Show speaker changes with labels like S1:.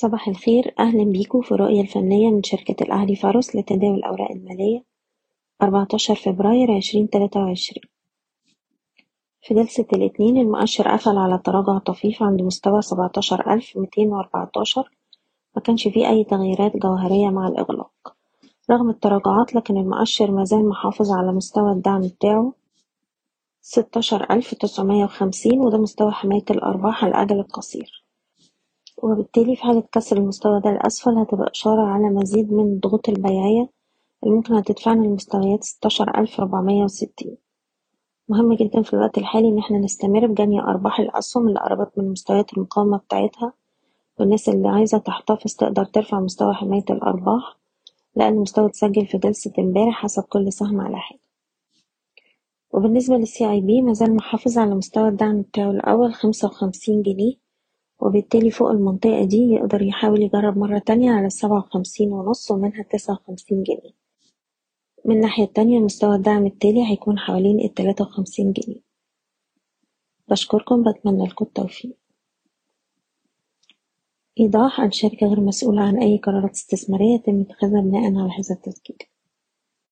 S1: صباح الخير. أهلا بيكم في الرؤية الفنية من شركة الأهلي فارس لتداول الأوراق المالية 14 فبراير 2023 في جلسة الاثنين المؤشر قفل على تراجع طفيف عند مستوى 17214 ما كانش فيه أي تغييرات جوهرية مع الإغلاق. رغم التراجعات لكن المؤشر مازال محافظ على مستوى الدعم بتاعه 16950 وده مستوى حماية الأرباح على الأجل القصير. وبالتالي في حالة كسر المستوى ده لأسفل هتبقى إشارة على مزيد من الضغوط البيعية اللي ممكن هتدفعنا لمستويات ستاشر ألف ربعمية وستين. مهم جدا في الوقت الحالي إن إحنا نستمر بجني أرباح الأسهم اللي قربت من مستويات المقاومة بتاعتها والناس اللي عايزة تحتفظ تقدر ترفع مستوى حماية الأرباح لأن المستوى اتسجل في جلسة امبارح حسب كل سهم على حدة وبالنسبة للسي اي بي مازال محافظ على مستوى الدعم بتاعه الأول خمسة وخمسين جنيه وبالتالي فوق المنطقة دي يقدر يحاول يجرب مرة تانية على السبعة وخمسين ونص ومنها التسعة وخمسين جنيه. من الناحية التانية مستوى الدعم التالي هيكون حوالين التلاتة وخمسين جنيه. بشكركم بتمنى لكم التوفيق. إيضاح الشركة غير مسؤولة عن أي قرارات استثمارية يتم اتخاذها بناء على هذا التسجيل